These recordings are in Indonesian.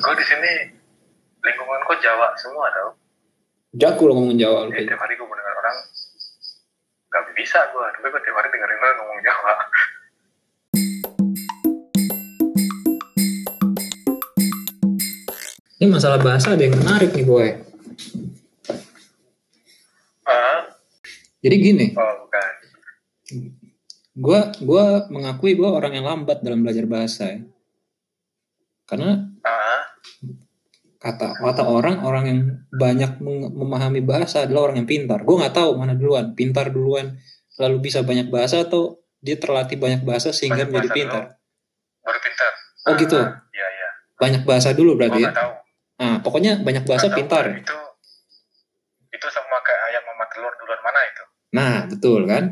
gue di sini lingkungan kok Jawa semua tau Jago lo ngomong Jawa lu. jadi tiap hari gue mendengar orang nggak bisa gue tapi gue tiap hari dengerin orang ngomong Jawa Ini masalah bahasa ada yang menarik nih boy. ah Jadi gini, oh bukan gue gua mengakui gue orang yang lambat dalam belajar bahasa ya. Karena kata kata orang orang yang banyak memahami bahasa adalah orang yang pintar. Gue nggak tahu mana duluan, pintar duluan, lalu bisa banyak bahasa atau dia terlatih banyak bahasa sehingga Banyak menjadi bahasa pintar. baru pintar Oh gitu. iya iya Banyak bahasa dulu berarti ya. nggak tahu Nah, pokoknya banyak bahasa tahu, pintar. itu itu sama kayak ayam sama telur duluan mana itu Nah, betul kan?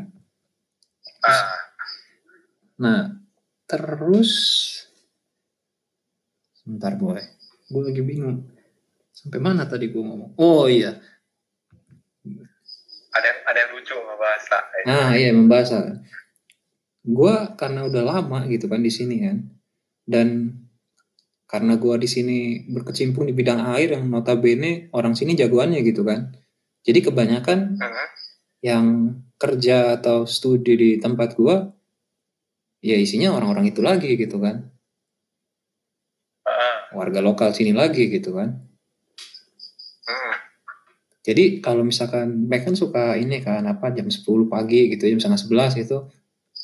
ah Nah, terus sebentar boy, gue lagi bingung. Sampai mana tadi gue ngomong? Oh iya, ada yang ada yang lucu sama bahasa eh. nah iya membahasa. Gue karena udah lama gitu kan di sini kan, dan karena gue di sini berkecimpung di bidang air yang notabene orang sini jagoannya gitu kan. Jadi kebanyakan Mhm. yang kerja atau studi di tempat gua ya isinya orang-orang itu lagi gitu kan Ah, warga lokal sini lagi gitu kan hmm. jadi kalau misalkan mereka kan suka ini kan apa jam 10 pagi gitu jam setengah 11 itu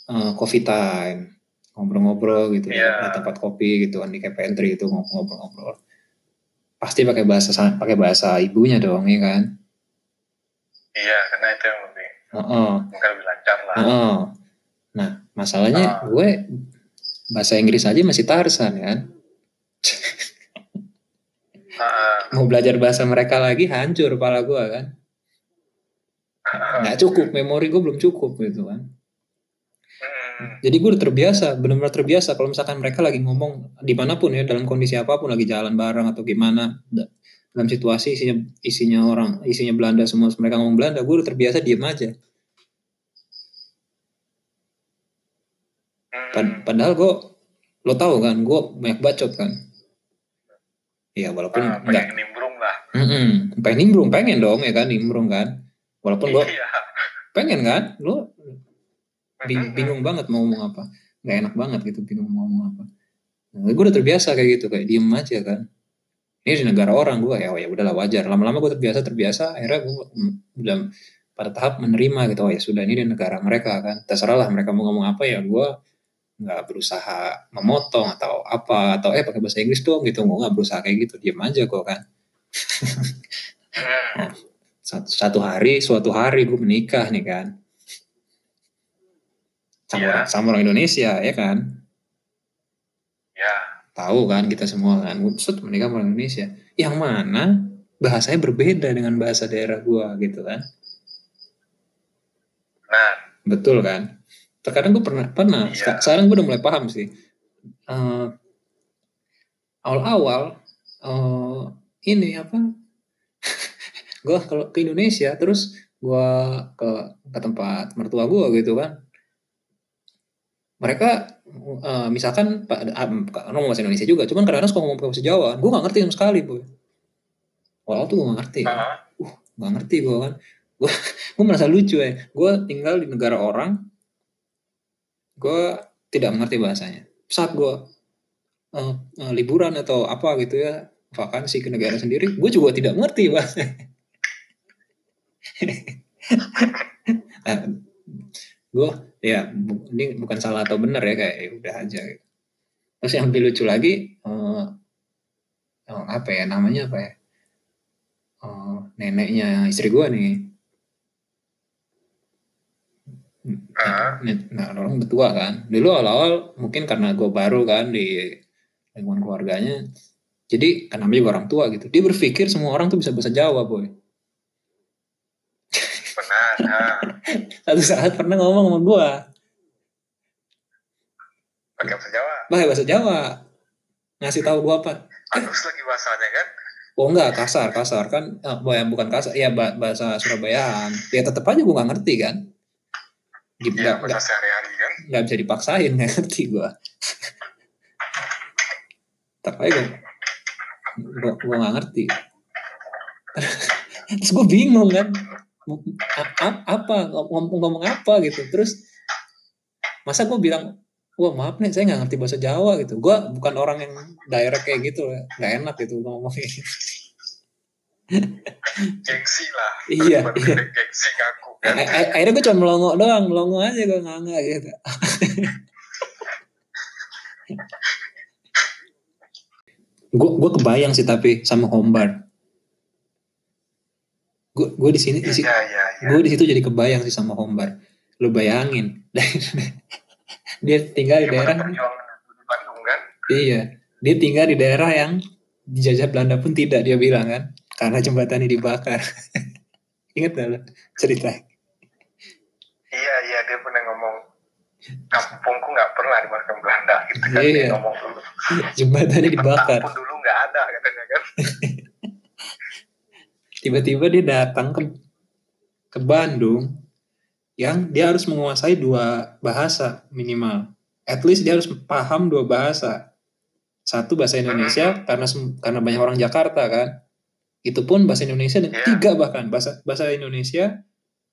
eh, coffee time ngobrol-ngobrol gitu Iya. di tempat kopi gitu kan di pantry gitu ngobrol-ngobrol pasti pakai bahasa pakai bahasa ibunya dong ya kan iya karena itu yang lebih Heeh. mungkin lebih lancar lah Heeh. Nah, masalahnya Ah. gue bahasa Inggris aja masih Tarsan kan. Ah, Mau belajar bahasa mereka lagi hancur kepala gue kan. Nggak cukup, memori gue belum cukup gitu kan. hmm. Jadi gue udah terbiasa, benar-benar terbiasa kalau misalkan mereka lagi ngomong di mana pun ya, dalam kondisi apa pun, lagi jalan bareng atau gimana, da- dalam situasi isinya isinya orang, isinya Belanda semua, mereka ngomong Belanda, gue udah terbiasa diem aja. Pad- Hmm. Padahal gue, lo tahu kan, gue banyak bacot kan. Iya, walaupun Ah, enggak pengen nimbrung lah. Mm-mm. pengen nimbrung pengen dong ya kan nimbrung kan. Walaupun lo iya. pengen kan lo bing- Mhm. bingung banget mau ngomong apa. Nggak enak banget gitu bingung mau ngomong apa. Nah, gue udah terbiasa kayak gitu kayak diem aja kan. Ini di negara orang gue ya oh ya udahlah wajar. Lama-lama gue terbiasa terbiasa akhirnya gue mm, udah pada tahap menerima gitu oh ya sudah ini di negara mereka kan. Terserah lah mereka mau ngomong apa ya gue nggak berusaha memotong atau apa atau eh pakai bahasa Inggris dong gitu. Gue nggak berusaha kayak gitu. Diem aja gue kan. Hmm. satu, satu hari suatu hari gue menikah nih kan. Sama, orang, sama orang Indonesia ya kan? Ya tahu kan kita semua kan? Set menikah sama orang Indonesia. Yang mana bahasanya berbeda dengan bahasa daerah gue gitu kan? Nah betul kan terkadang gue pernah pernah. Iya. Seka- sekarang gue udah mulai paham sih. Eh, awal-awal eh, ini apa gue kalau ke Indonesia terus gue ke ke tempat mertua gue gitu kan. Mereka eh, misalkan pak ah, ngomong bahasa Indonesia juga cuman kadang-kadang suka ngomong bahasa Jawa. Gue nggak ngerti sama sekali boy. Awal tuh gue nggak ngerti. Ah, nggak ngerti gue kan. Gue gue merasa lucu ya gue tinggal di negara orang gue tidak mengerti bahasanya. Saat gue eh, eh, liburan atau apa gitu ya vakansi ke negara sendiri gue juga tidak mengerti bahasanya. Nah, gue ya ini bukan salah atau benar ya kayak ya udah aja gitu. terus yang lebih lucu lagi eh, eh, apa ya namanya apa ya Eh, neneknya istri gue nih ah. nah orang tua kan. Dulu awal-awal mungkin karena gue baru kan di lingkungan keluarganya. Jadi kan namanya orang tua gitu. Dia berpikir semua orang tuh bisa bahasa Jawa boy. Benar ah. satu saat pernah ngomong sama gue pakai bahasa Jawa? Pakai bahasa Jawa. Ngasih tahu gue apa? Halus lagi bahasanya kan? Oh enggak kasar kasar. Kan boy, bukan kasar. Ya ba- bahasa Surabayaan. Ya tetap aja gue nggak ngerti kan iya bahasa sehari-hari kan? nggak bisa dipaksain ngerti gue aja gue gue gue nggak ngerti. Terus gue bingung kan A- a- apa? Ngomong ngomong apa gitu? Terus masa gue bilang wah maaf nih saya nggak ngerti bahasa Jawa gitu. Gue bukan orang yang direct kayak gitu nggak enak gitu ngomong kayak gitu. Gengsi lah. Iya, iya. gengsi ngaku akhirnya gue cuma melongo doang melongo aja gue nggak nggak gitu. Gue gue kebayang sih tapi sama Hombar gue gue di sini iya iya iya. gue di situ jadi kebayang sih sama Hombar lu bayangin. Dia tinggal di daerah Bandung kan? Iya. Dia tinggal di daerah yang dijajah Belanda pun tidak dia bilang kan. Karena jembatannya dibakar. Ingat gak lu cerita iya iya dia pernah ngomong kampungku nggak pernah dimakan Belanda gitu kan Iya. dia ngomong dulu jembatannya dibakar pun dulu nggak ada katanya kan tiba-tiba dia datang ke ke Bandung yang dia harus menguasai dua bahasa minimal. At least dia harus paham dua bahasa. Satu bahasa Indonesia karena sem- karena banyak orang Jakarta kan. Itu pun bahasa Indonesia dan Iya. tiga bahkan bahasa bahasa Indonesia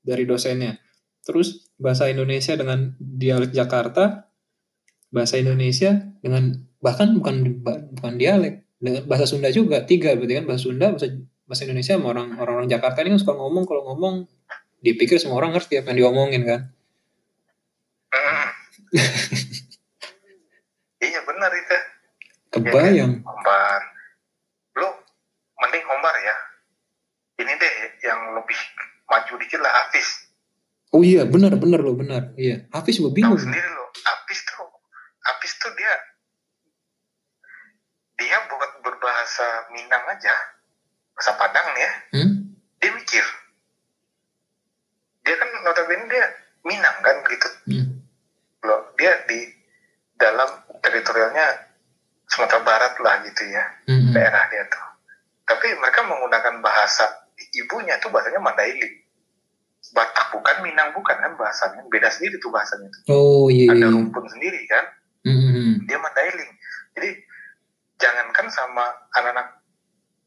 dari dosennya. Terus bahasa Indonesia dengan dialek Jakarta, bahasa Indonesia dengan bahkan bukan bukan dialek, dengan bahasa Sunda juga tiga berarti kan bahasa Sunda bahasa bahasa Indonesia sama orang orang Jakarta ini kan suka ngomong kalau ngomong dipikir semua orang ngerti apa yang diomongin kan. Mm. iya benar itu. Kebayang. Hombar lu mending Hombar ya. Ini deh yang lebih maju dikit lah Hafiz oh iya benar benar loh benar. Iya. Hafiz gue tahu bingung sendiri lo Hafiz tuh Hafiz tuh dia dia buat berbahasa Minang aja bahasa Padang nih ya. Hmm? dia mikir. Dia kan notabene dia Minang kan gitu. Hmm. loh dia di dalam teritorialnya Sumatera Barat lah gitu ya Hmm. daerah dia tuh. Tapi mereka menggunakan bahasa ibunya tuh bahasanya Mandailing Batak bukan Minang bukan kan bahasanya. Beda sendiri tuh bahasanya tuh. Oh iya ada iya rumpun sendiri kan? Hmm, hmm, hmm. dia Mandailing. Jadi jangankan sama anak-anak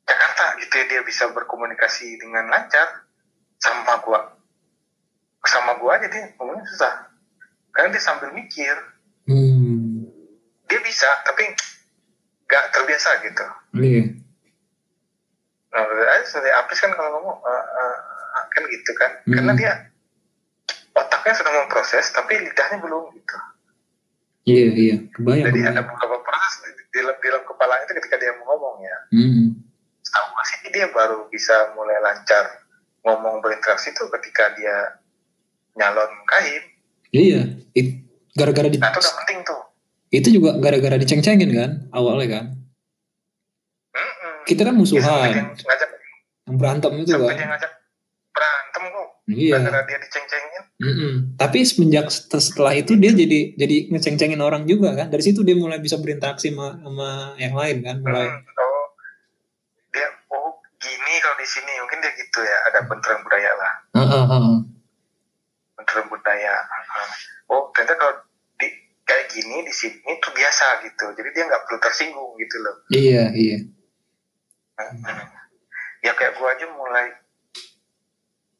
Jakarta gitu ya dia bisa berkomunikasi dengan lancar sama gua. Sama gua aja dia ngomongnya susah. Karena dia sambil mikir. Hmm. dia bisa tapi nggak terbiasa gitu. Iya. Nah aja seperti Apis kan kalau ngomong eh, eh, kan gitu kan. Hmm. karena dia otaknya sudah memproses tapi lidahnya belum gitu. Iya iya. Kebayang jadi ada kebayang. beberapa proses di, dalam, di dalam kepalanya itu ketika dia mau ngomong ya. Hmm. sih dia baru bisa mulai lancar ngomong berinteraksi itu ketika dia nyalon kain. Iya It- gara-gara di nah itu udah penting tuh. Itu juga gara-gara diceng-cengin kan awalnya kan? Kita kan musuhan. Dia ngajak yang berantem itu kan? ngajak iya gara-gara dia diceng-cengin Mm-mm. Tapi semenjak set- setelah itu dia jadi jadi ngeceng-cengin orang juga kan. Dari situ dia mulai bisa berinteraksi sama, sama yang lain kan. Mulai. Hmm, oh dia oh gini kalau di sini mungkin dia gitu ya ada benturan budaya lah Ah, ah, ah, ah. benturan budaya oh ternyata kalau di kayak gini di sini tuh biasa gitu jadi dia nggak perlu tersinggung gitu loh Iya iya. Hmm. ya kayak gua aja mulai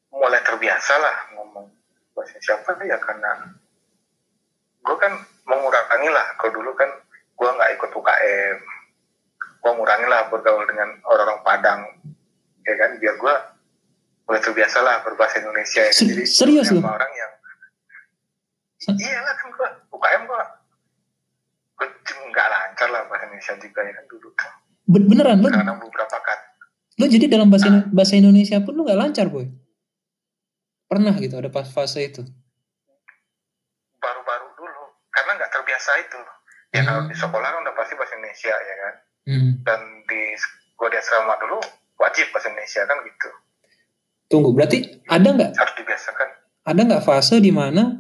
mulai terbiasa lah ngomong bahasa siapa ya karena gua kan mengurangi lah. Kalau dulu kan gua nggak ikut UKM gua ngurangi lah bergaul dengan orang-orang Padang ya kan? Biar gua mulai terbiasa lah berbahasa Indonesia. Ya. Jadi serius sama orang yang iya lah kan gua UKM gua. Gua nggak lancar lah bahasa Indonesia juga ya kan? Dulu Ben- Beneran lu, karena beberapa kata lu jadi dalam bahasa Indo- bahasa Indonesia pun lu nggak lancar boy. Pernah gitu ada pas fase itu. baru-baru dulu karena nggak terbiasa itu ya kalau di sekolah kan udah pasti bahasa Indonesia ya kan Hmm. dan di gua di asrama dulu wajib bahasa Indonesia kan gitu Tunggu berarti ada nggak harus dibiasakan ada nggak fase di mana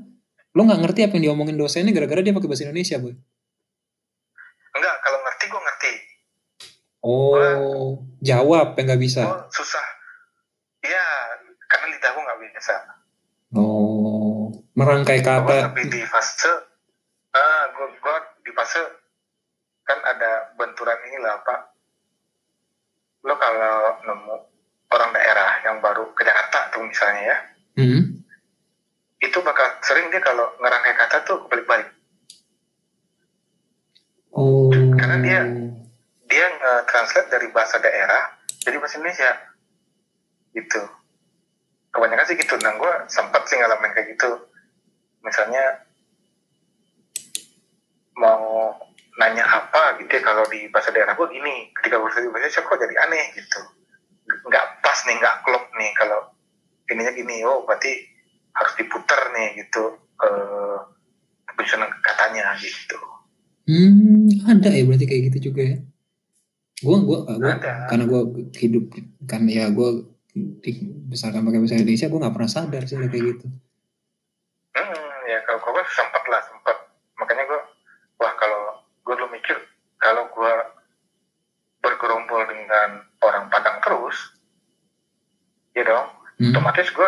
lu nggak ngerti apa yang diomongin dosennya gara-gara dia pakai bahasa Indonesia boy. enggak kalau ngerti gua ngerti Oh jawab yang nggak bisa. susah ya karena lidah gua nggak biasa Oh merangkai kata. lebih di fase ah gua, gua di fase kan ada benturan inilah apa lo kalau nemu orang daerah yang baru ke Jakarta tuh misalnya ya Hmm. itu bakal sering dia kalau ngerangkai kata tuh balik-balik Oh. Karena dia- dia nge-translate dari bahasa daerah jadi bahasa Indonesia gitu kebanyakan sih gitu nah gue sempat sih ngalamin kayak gitu. Misalnya mau nanya apa gitu ya kalau di bahasa daerah gue gini ketika di bahasa Indonesia kok jadi aneh gitu. Nggak pas nih nggak klop nih kalau ininya gini oh berarti harus diputar nih gitu eh penyusunan katanya gitu. Hmm, ada ya berarti kayak gitu juga ya. Gua gua gua ada. karena gua hidup kan ya gua dibesarkan pakai bahasa Indonesia, gua nggak pernah sadar sih kayak gitu. Hmm, ya kalau gue sempat lah sempat makanya gue wah kalau gue dulu mikir kalau gue bergerombol dengan orang Padang terus ya dong Hmm. otomatis gue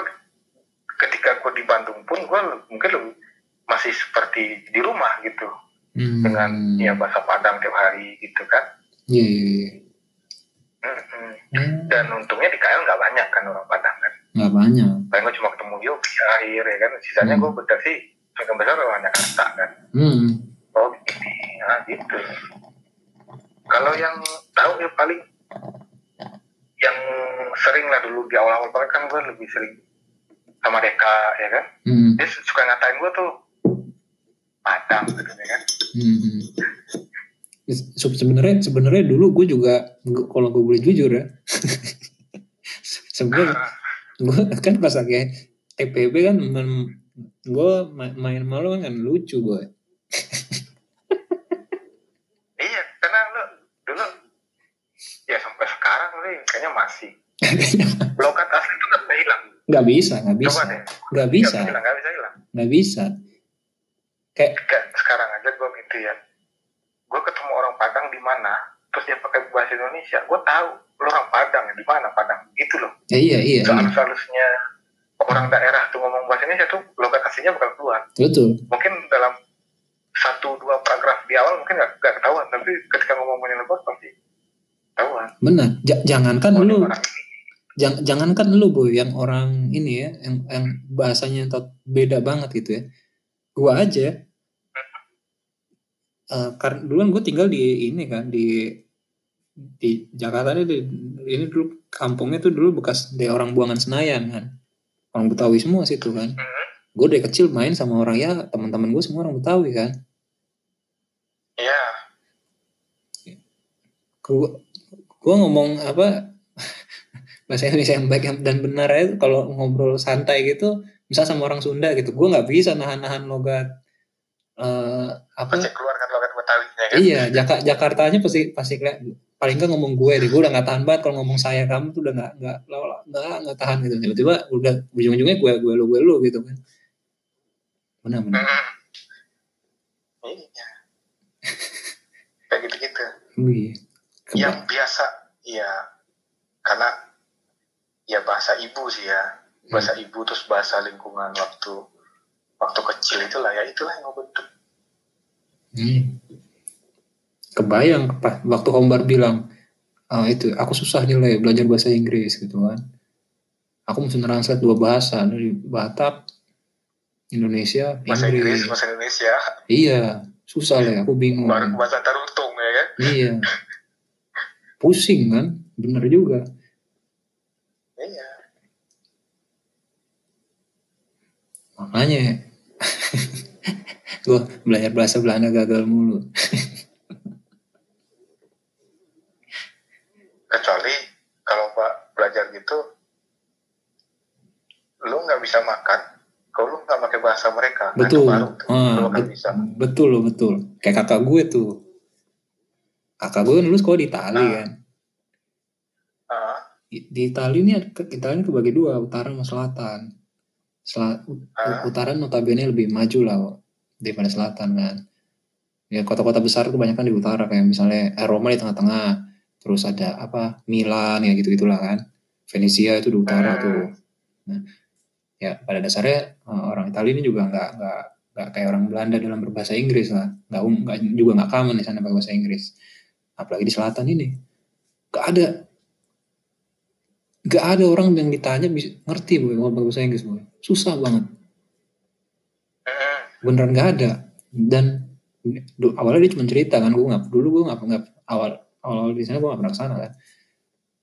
ketika gue di Bandung pun gue mungkin lebih masih seperti di rumah gitu Hmm. dengan ya bahasa Padang tiap hari gitu kan Iya, iya, iya. Mm-mm. Hmm, dan untungnya di KL nggak banyak kan orang Padang kan nggak banyak. paling gue cuma ketemu Yogi akhir ya kan sisanya Hmm. gue betul sih sebagian besar orang Jakarta kan Hmm. Oh nah gitu. Kalau yang tahu ya paling yang sering lah dulu di awal-awal banget kan gue lebih sering sama Deka ya kan. Hmm. Dia suka ngatain gue tuh Padang gitu ya kan. Hmm. Se- Sebenarnya sebenarnya dulu gue juga kalau gue boleh jujur ya. sebenarnya gue kan pas lagi TPB kan gue main malu kan lucu gue. iya, karena lo dulu ya sampai sekarang nih kayaknya masih blokat asli itu nggak bisa hilang. nggak bisa nggak bisa nggak bisa nggak bisa hilang. nggak bisa kayak Kayak sekarang aja gue gitu ya. Gue ketemu orang Padang di mana, terus dia pakai bahasa Indonesia, gue tahu lo orang Padang di mana Padang, gitu loh. ya iya iya, iya. Sehalus-halusnya orang daerah tuh ngomong bahasa Indonesia tuh logat aslinya bakal keluar. betul Mungkin dalam satu dua paragraf di awal mungkin nggak nggak ketahuan, tapi ketika ngomongin logat pasti ketahuan. benar Ja- jangankan Oh, lu jang, jangankan lu boy yang orang ini ya yang yang bahasanya beda banget gitu ya gua aja eh karena duluan gue tinggal di ini kan di di Jakarta ini, di- ini dulu kampungnya tuh dulu bekas dari orang buangan Senayan kan. Orang Betawi semua situ kan. Mhm. gue dari kecil main sama orang ya teman-teman gue semua orang Betawi kan. Iya, gue gue ngomong apa bahasa Indonesia yang baik dan benar ya kalau ngobrol santai gitu misal sama orang Sunda gitu gue nggak bisa nahan-nahan logat eh apa keluar kan Betawinya kan. iya Jaka, Jakartanya pasti pasti kayak paling nggak ngomong gue deh gue udah nggak tahan banget kalau ngomong saya kamu tuh udah nggak nggak nggak nggak tahan gitu tiba-tiba udah ujung-ujungnya gue gue lu gue lu gitu kan benar benar Mhm. Iya. Kayak gitu-gitu. Keba- Yang biasa, ya karena ya bahasa ibu sih ya. Bahasa ibu terus bahasa lingkungan waktu waktu kecil itulah ya itulah yang ngebentuk. Hmm. Kebayang pas waktu Hombar bilang, ah itu aku susah nilai belajar bahasa Inggris gitu kan. Aku mesti translate dua bahasa dari Batak, Indonesia, Bahasa Inggris, Inggris. bahasa Indonesia, Iya, susah lah. Aku bingung. baru bahasa Tarutung ya kan. Iya, pusing kan, bener juga. Iya. Makanya gue belajar bahasa Belanda gagal mulu. Kecuali kalau Mbak belajar gitu, lu nggak bisa makan kalau lu nggak pakai bahasa mereka. Nah, Betul. baru tuh. Ah, lu bisa. betul betul. Kayak kakak gue tuh. Kakak gue kan dulu sekolah di Itali Ah. kan. Ah, Di, di Itali ini Itali ini kebagi dua, utara sama selatan. Sela, u- Ah. utara notabene lebih maju lah daripada selatan kan. Ya kota-kota besar kebanyakan di utara kayak misalnya eh, Roma di tengah-tengah, terus ada apa Milan ya gitu-gitulah kan. Venesia itu di utara Hmm. tuh. Nah, ya pada dasarnya eh, orang Italia ini juga nggak nggak nggak kayak orang Belanda dalam berbahasa Inggris lah, nggak um, nggak- juga nggak common di sana pakai bahasa Inggris. Apalagi di selatan ini, nggak ada gak ada orang yang ditanya bisa ngerti boy ngomong bahasa Inggris boy susah banget Hmm. beneran gak ada dan awalnya dia cuma cerita kan gue nggak dulu gue nggak nggak awal awal di sana gue nggak pernah ke sana kan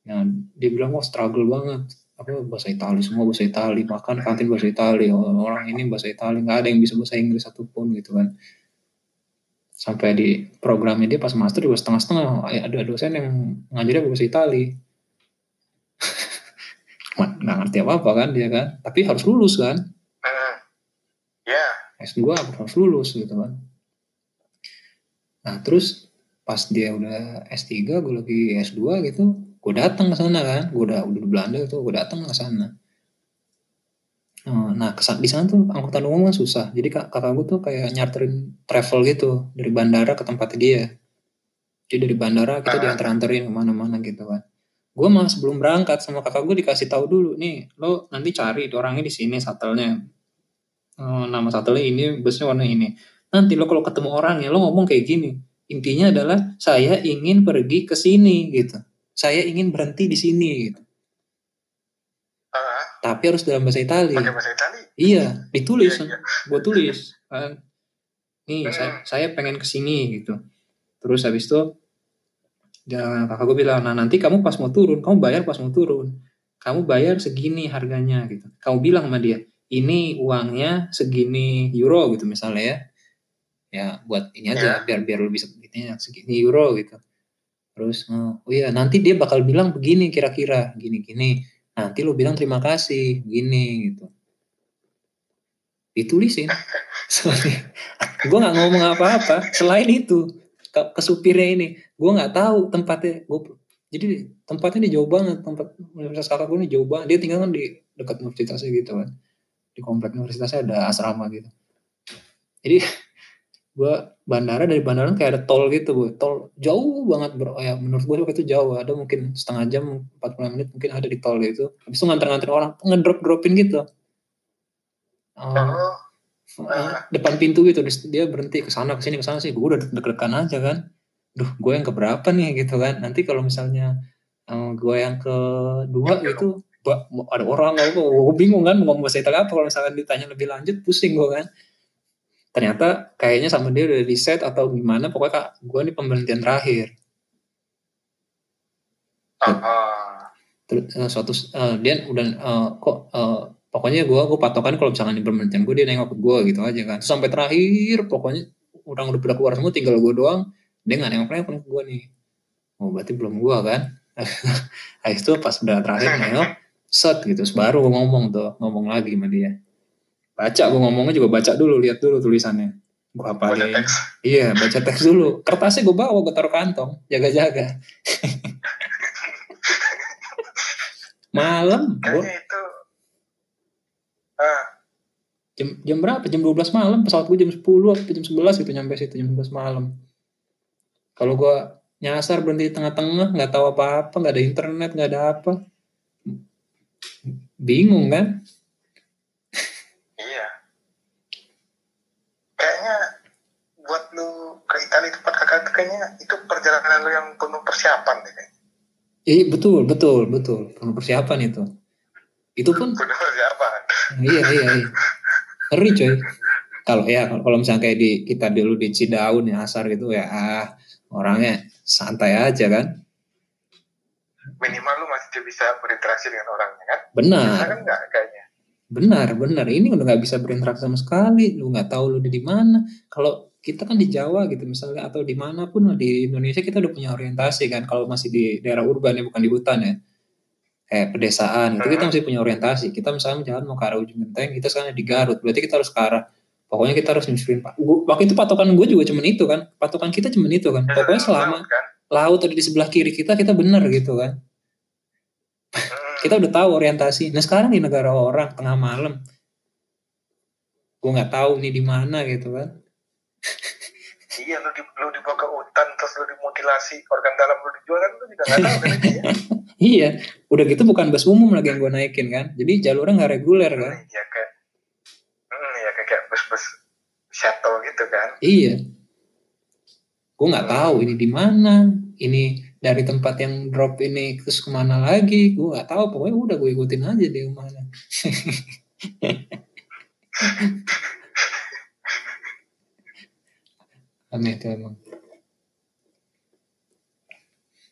nah dia bilang wah struggle banget apa bahasa Itali semua bahasa Itali makan kantin bahasa Itali orang ini bahasa Itali nggak ada yang bisa bahasa Inggris satupun gitu kan sampai di programnya dia pas master juga setengah-setengah ada dosen yang ngajarin bahasa Itali nggak ngerti apa-apa kan dia kan tapi harus lulus kan. Ya. S2 harus lulus gitu kan. Nah terus pas dia udah S3 gue lagi S2 gitu gue datang ke sana kan. Gue udah udah di Belanda tuh gue datang ke sana. Eh, nah kesan di sana tuh angkutan umum kan susah. Jadi kak kakak gue tuh kayak nyarterin travel gitu dari bandara ke tempat dia. Jadi dari bandara kita Ah. diantar-anterin ke mana-mana gitu kan. Gue malah sebelum berangkat sama kakak gue dikasih tahu dulu nih lo nanti cari tuh orangnya di sini satelnya. Eh, nama satelnya ini busnya warna ini. Nanti lo kalau ketemu orang ya lo ngomong kayak gini intinya adalah saya ingin pergi ke sini gitu. Saya ingin berhenti di sini gitu. Ah, tapi harus dalam bahasa Italia pakai bahasa Itali. iya ditulis. Iya, iya. gue tulis. Kan nih Hmm. saya, saya pengen ke sini gitu. Terus habis itu ya, kakak gue bilang nah nanti kamu pas mau turun kamu bayar pas mau turun. Kamu bayar segini harganya gitu. Kamu bilang sama dia ini uangnya segini euro gitu misalnya ya ya buat ini aja biar biar lu bisa begini segini euro gitu. Terus oh iya nanti dia bakal bilang begini kira-kira gini gini. Nanti lu bilang terima kasih gini gitu. Ditulisin. Soalnya gue nggak ngomong apa-apa selain itu ke, ke supirnya ini gue nggak tahu tempatnya gue jadi tempatnya ini jauh banget tempat universitas kakak gue ini jauh banget. Dia tinggal kan di dekat universitasnya gitu kan di komplek universitasnya ada asrama gitu. Jadi gue bandara dari bandara kayak ada tol gitu gue tol jauh banget bro. Ya menurut gue waktu itu jauh. Ada mungkin setengah jam 45 menit mungkin ada di tol gitu. Habis itu nganter-nganter orang ngedrop dropin gitu eh, depan pintu gitu. Dia berhenti ke sana ke sini ke sana sih. Gue udah deg-degan aja kan. Duh gue yang keberapa nih gitu kan. Nanti kalau misalnya eh, gue yang kedua gitu ada orang gue bingung kan mau ngomong bahasa Italia apa. Kalau misalkan ditanya lebih lanjut pusing gue kan ternyata kayaknya sama dia udah di set atau gimana pokoknya kak gue nih pemberhentian terakhir. Ah, ah. terus eh, suatu eh, dia udah eh, kok eh, pokoknya gue gue patokan kalau misalkan di pemberhentian gue dia nengok ke gue gitu aja kan. Terus sampai terakhir pokoknya orang udah pada keluar semua tinggal gue doang dia nggak nengok nengok ke gue nih. Oh berarti belum gue kan? Habis itu pas udah terakhir nengok set gitu. Terus baru gue ngomong tuh ngomong lagi sama dia baca gue ngomongnya juga baca dulu lihat dulu tulisannya. Gue hafalin iya baca teks dulu. Kertasnya gue bawa gue taruh kantong. Jaga-jaga. Malam gue itu ah, jam jam berapa? Jam 12 malam. Pesawat gue jam 10 atau jam 11 gitu nyampe situ jam 11 malam. Kalau gue nyasar berhenti di tengah-tengah nggak tahu apa-apa nggak ada internet nggak ada apa. Bingung kan iya. Kayaknya buat lu ke Italia tempat kakak itu kayaknya itu perjalanan lu yang penuh persiapan deh kayaknya. iya betul betul betul penuh persiapan itu itu pun Penuh persiapan. iya iya iya ngeri coy kalau ya kalau misalnya kayak di kita dulu di Cidaun ya asar gitu ya ah orangnya santai aja kan Minimal lu masih bisa berinteraksi dengan orangnya kan? benar Kita kan enggak kayaknya. Benar, benar. Ini udah nggak bisa berinteraksi sama sekali. Lu nggak tahu lu di mana. Kalau kita kan di Jawa gitu misalnya atau di mana pun lah di Indonesia kita udah punya orientasi kan. Kalau masih di daerah urban ya bukan di hutan ya. Kayak pedesaan itu kita masih punya orientasi. Kita misalnya jalan mau ke arah ujung genteng, kita sekarang di Garut. Berarti kita harus ke arah Pokoknya kita harus nyusurin Pak. Waktu itu patokan gue juga cuman itu kan. Patokan kita cuman itu kan. Pokoknya selama kan? laut ada di sebelah kiri kita, kita benar gitu kan. Hmm. Kita udah tahu orientasi. Nah sekarang di negara orang tengah malam, gue nggak tahu nih di mana gitu kan. Iya, lu, di, lu dibawa ke hutan, terus lu dimutilasi, organ dalam lu dijual kan, lu juga nggak tahu kan ya. Iya, udah gitu bukan bus umum lagi yang gue naikin kan. Jadi jalurnya nggak reguler kan. Iya, kayak, hmm, ya kayak, kayak bus-bus shuttle gitu kan. Iya. Gue nggak tahu ini di mana. Ini dari tempat yang drop ini terus ke mana lagi gue gak tahu pokoknya udah gue ikutin aja dia ke mana aneh tuh emang.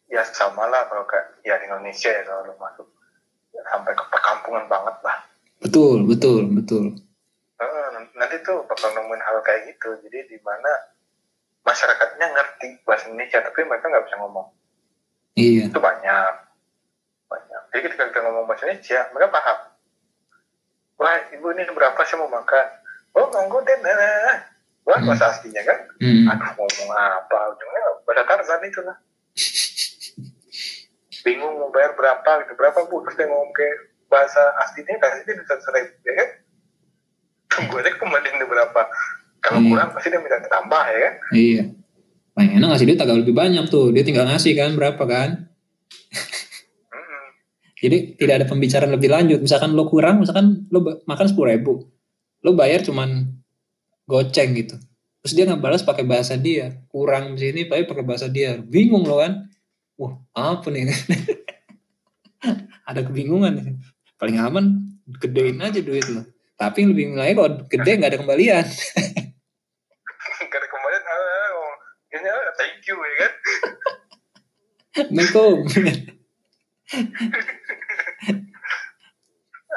Ya sama lah kalau kayak ya di Indonesia ya kalau masuk sampai ke perkampungan banget lah. Betul betul betul. Nanti tuh bakal nemuin hal kayak gitu. Jadi di mana masyarakatnya ngerti bahasa Indonesia tapi mereka nggak bisa ngomong. Iya. Itu banyak. Banyak. Jadi ketika kita ngomong bahasa Indonesia mereka paham. Wah ibu ini berapa sih mau makan? Oh monggo deh nah, wah Hmm. bahasa aslinya kan? Hmm. aduh ngomong apa? Ujungnya bahasa Tarzan itu lah. Bingung mau bayar berapa gitu. Berapa bu? Terus dia ngomong ke bahasa aslinya kasih dia bisa seribu ya kan? Tunggu aja kembaliin dia berapa. Kalau Iya. kurang pasti dia minta tambah ya kan? Iya. Paling enak ngasih duit agak lebih banyak tuh. Dia tinggal ngasih kan berapa kan. Jadi tidak ada pembicaraan lebih lanjut. Misalkan lo kurang, misalkan lo makan sepuluh ribu, lo bayar cuman goceng gitu. Terus dia nggak balas pakai bahasa dia, kurang di sini tapi pakai bahasa dia. Bingung lo kan? Wah apa nih? ada kebingungan. Paling aman gedein aja duit lo. Tapi yang lebih lagi kalau gede nggak ada kembalian. karena kemarin ah, oh, ini ah, thank you ya kan Assalamualaikum.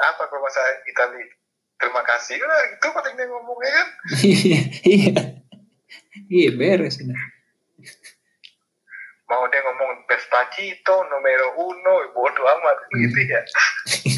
apa kalau bahasa Itali terima kasih lah itu paling dia ngomongnya kan? Iya, iya, iya beres udah. mau dia ngomong Despacito numero uno bodo amat gitu ya